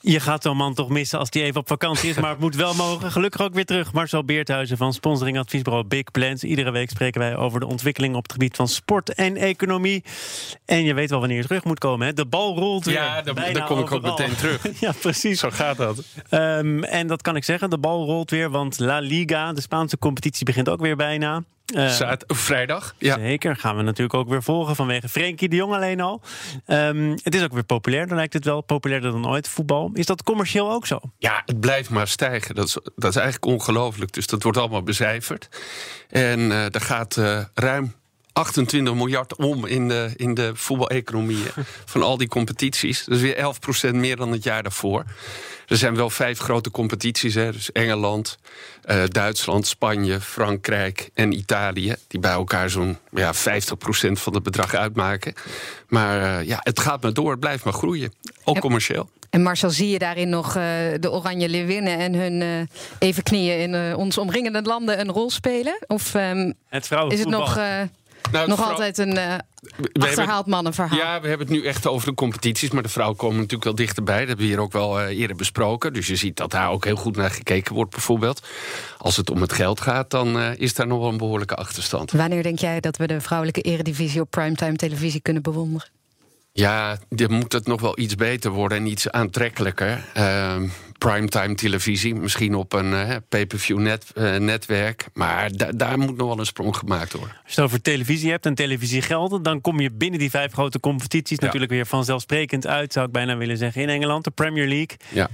Je gaat zo'n man toch missen als hij even op vakantie is. Maar het moet wel mogen. Gelukkig ook weer terug. Marcel Beerthuizen van sponsoring adviesbureau Big Plans. Iedere week spreken wij over de ontwikkeling op het gebied van sport en economie. En je weet wel wanneer je terug moet komen. Hè? De bal rolt weer. Ja, daar, kom ik ook meteen terug. ja, precies. Zo gaat dat. Um, en dat kan ik zeggen. De bal rolt weer. Want La Liga, de Spaanse competitie, begint ook weer bijna. Uh, vrijdag. Ja. Zeker, gaan we natuurlijk ook weer volgen vanwege Frenkie de Jong alleen al. Um, het is ook weer populair, dan lijkt het wel populairder dan ooit, voetbal. Is dat commercieel ook zo? Ja, het blijft maar stijgen. Dat is, dat is eigenlijk ongelooflijk. Dus dat wordt allemaal becijferd. En uh, er gaat uh, ruim 28 miljard om in de, in de voetbaleconomieën van al die competities. Dat is weer 11% meer dan het jaar daarvoor. Er zijn wel vijf grote competities, hè, dus Engeland, uh, Duitsland, Spanje, Frankrijk en Italië, die bij elkaar zo'n ja, 50% van het bedrag uitmaken. Maar uh, ja, het gaat maar door, het blijft maar groeien, ook commercieel. En Marcel, zie je daarin nog uh, de Oranje Leeuwinnen en hun uh, even knieën in uh, ons omringende landen een rol spelen? Of um, het is het nog nou, nog altijd een uh, achterhaald mannenverhaal. Ja, we hebben het nu echt over de competities. Maar de vrouwen komen natuurlijk wel dichterbij. Dat hebben we hier ook wel uh, eerder besproken. Dus je ziet dat daar ook heel goed naar gekeken wordt, bijvoorbeeld. Als het om het geld gaat, dan uh, is daar nog wel een behoorlijke achterstand. Wanneer denk jij dat we de vrouwelijke eredivisie op primetime televisie kunnen bewonderen? Ja, dan moet het nog wel iets beter worden en iets aantrekkelijker. Uh, primetime televisie, misschien op een uh, pay-per-view net, uh, netwerk. Maar da daar moet nog wel een sprong gemaakt worden. Als je het over televisie hebt en televisiegelden... dan kom je binnen die vijf grote competities ja. natuurlijk weer vanzelfsprekend uit... zou ik bijna willen zeggen, in Engeland, de Premier League. Ja.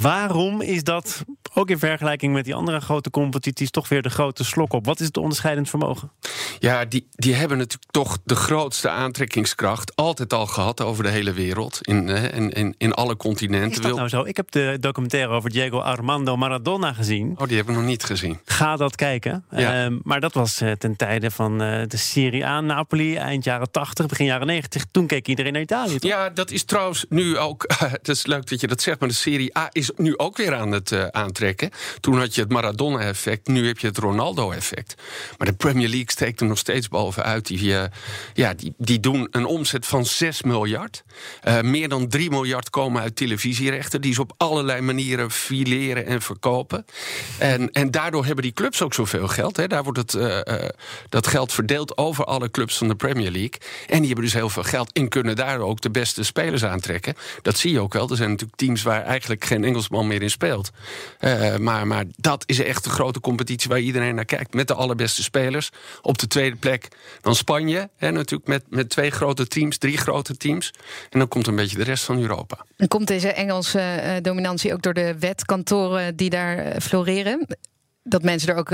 Waarom is dat, ook in vergelijking met die andere grote competities, toch weer de grote slok op? Wat is het onderscheidend vermogen? Ja, die, die hebben natuurlijk toch de grootste aantrekkingskracht altijd al gehad over de hele wereld. In, in, in, in alle continenten. Is dat nou zo? Ik heb de documentaire over Diego Armando Maradona gezien. Oh, die hebben we nog niet gezien. Ga dat kijken. Ja. Uh, maar dat was uh, ten tijde van uh, de Serie A Napoli, eind jaren 80, begin jaren 90. Toen keek iedereen naar Italië. Toch? Ja, dat is trouwens nu ook. het is leuk dat je dat zegt, maar de Serie A is nu ook weer aan het uh, aantrekken. Toen had je het Maradona-effect, nu heb je het Ronaldo-effect. Maar de Premier League steekt er nog steeds bovenuit. Die, uh, ja, die, die doen een omzet van 6 miljard. Uh, meer dan 3 miljard komen uit televisierechten. Die ze op allerlei manieren fileren en verkopen. En, en daardoor hebben die clubs ook zoveel geld. Hè. Daar wordt het, dat geld verdeeld over alle clubs van de Premier League. En die hebben dus heel veel geld en kunnen daar ook de beste spelers aantrekken. Dat zie je ook wel. Er zijn natuurlijk teams waar eigenlijk geen Engels Engelsman meer in speelt. Uh, maar, maar dat is echt een grote competitie waar iedereen naar kijkt. Met de allerbeste spelers. Op de tweede plek dan Spanje. Hè, natuurlijk met, met twee grote teams, drie grote teams. En dan komt een beetje de rest van Europa. En komt deze Engelse uh, dominantie ook door de wetkantoren die daar uh, floreren? Dat mensen er ook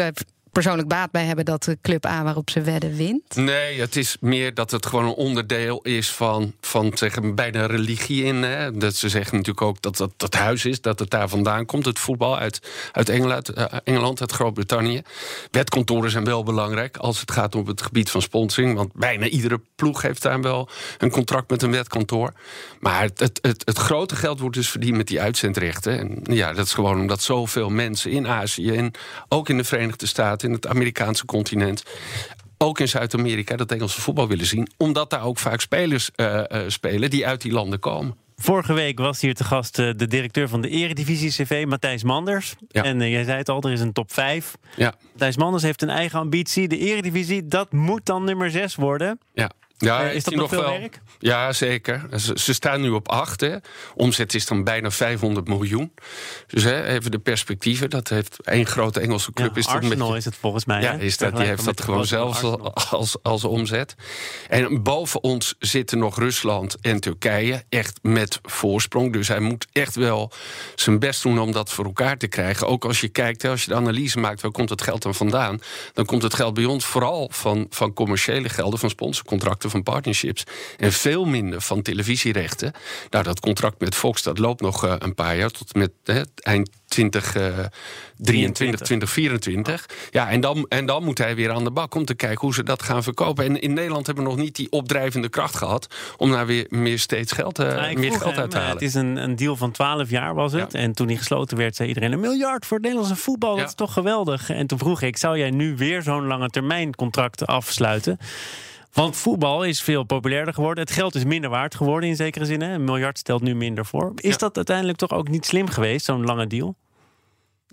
persoonlijk baat bij hebben dat de club A waarop ze wedden wint? Nee, het is meer dat het gewoon een onderdeel is van, van zeggen, bijna religie in. Hè. Dat ze zeggen natuurlijk ook dat dat dat huis is, dat het daar vandaan komt, het voetbal uit, uit Engeland, uh, Engeland, uit Groot-Brittannië. Wetkantoren zijn wel belangrijk als het gaat om het gebied van sponsoring, want bijna iedere ploeg heeft daar wel een contract met een wetkantoor. Maar het, het, het, het grote geld wordt dus verdiend met die uitzendrechten. En ja, dat is gewoon omdat zoveel mensen in Azië en ook in de Verenigde Staten in het Amerikaanse continent ook in Zuid-Amerika dat Engelse voetbal willen zien. Omdat daar ook vaak spelers uh, uh, spelen die uit die landen komen. Vorige week was hier te gast uh, de directeur van de Eredivisie CV, Matthijs Manders. Ja. En jij zei het al, er is een top 5. Ja. Matthijs Manders heeft een eigen ambitie. De Eredivisie, dat moet dan nummer 6 worden. Ja. Ja, uh, is dat nog veel wel, werk? Ja, zeker. Ze, ze, staan nu op 8. Hè. Omzet is dan bijna 500 miljoen. Dus hè, even de perspectieven. Dat heeft één grote Engelse club. Ja, is Arsenal met, is het volgens mij. Ja, is dat, die heeft dat gewoon zelf als, als, als omzet. En boven ons zitten nog Rusland en Turkije. Echt met voorsprong. Dus hij moet echt wel zijn best doen om dat voor elkaar te krijgen. Ook als je kijkt, hè, als je de analyse maakt... waar komt het geld dan vandaan? Dan komt het geld bij ons vooral van, van commerciële gelden... van sponsorcontracten van partnerships en veel minder van televisierechten. Nou, dat contract met Fox dat loopt nog uh, een paar jaar tot met hè, eind 2023, 2024. Ja, en dan, en dan moet hij weer aan de bak om te kijken hoe ze dat gaan verkopen. En in Nederland hebben we nog niet die opdrijvende kracht gehad om daar weer meer steeds geld, uh, Nou, ik meer geld hem, uit te eh, halen. Het is een, een deal van 12 jaar was het. Ja. En toen die gesloten werd, zei iedereen... een miljard voor het Nederlandse voetbal, dat is toch geweldig. En toen vroeg ik, zou jij nu weer zo'n lange termijn contract afsluiten? Want voetbal is veel populairder geworden. Het geld is minder waard geworden in zekere zin. Hè? Een miljard stelt nu minder voor. Is Ja. dat uiteindelijk toch ook niet slim geweest, zo'n lange deal?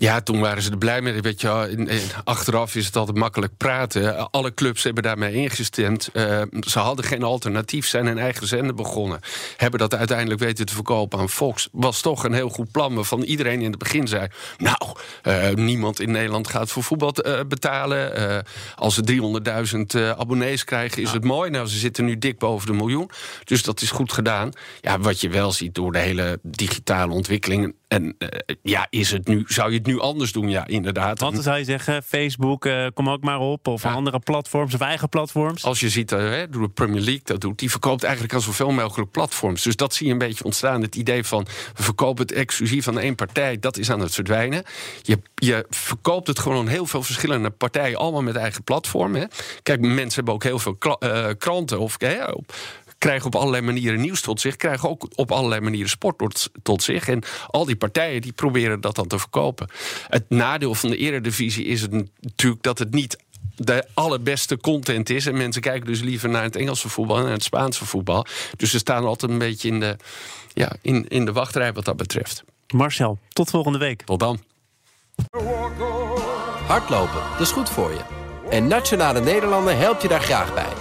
Ja, toen waren ze er blij mee. Weet je, achteraf is het altijd makkelijk praten. Alle clubs hebben daarmee ingestemd. Eh, ze hadden geen alternatief, zijn een eigen zender begonnen. Hebben dat uiteindelijk weten te verkopen aan Fox. Was toch een heel goed plan waarvan iedereen in het begin zei... nou, eh, niemand in Nederland gaat voor voetbal eh, betalen. Als ze 300.000 eh, abonnees krijgen, is het mooi. Nou, ze zitten nu dik boven de miljoen. Dus dat is goed gedaan. Ja, wat je wel ziet door de hele digitale ontwikkeling... en ja, is het nu, zou je het nu anders doen? Ja, inderdaad. Wat zou je zeggen? Facebook, eh, kom ook maar op. Of Ja. andere platforms of eigen platforms. Als je ziet, hè, hoe de Premier League dat doet, die verkoopt eigenlijk aan zoveel mogelijk platforms. Dus dat zie je een beetje ontstaan. Het idee van we verkopen het exclusief aan één partij, dat is aan het verdwijnen. Je, je verkoopt het gewoon aan heel veel verschillende partijen, allemaal met eigen platform. Hè. Kijk, mensen hebben ook heel veel kla- eh, kranten of hè, op- krijgen op allerlei manieren nieuws tot zich, krijgen ook op allerlei manieren sport tot, tot zich. En al die partijen die proberen dat dan te verkopen. Het nadeel van de eredivisie is het natuurlijk dat het niet de allerbeste content is. En mensen kijken dus liever naar het Engelse voetbal en naar het Spaanse voetbal. Dus ze staan altijd een beetje in de, ja, in, in de wachtrij wat dat betreft. Marcel, tot volgende week. Tot dan. Hardlopen, dat is goed voor je. En Nationale Nederlanden helpt je daar graag bij.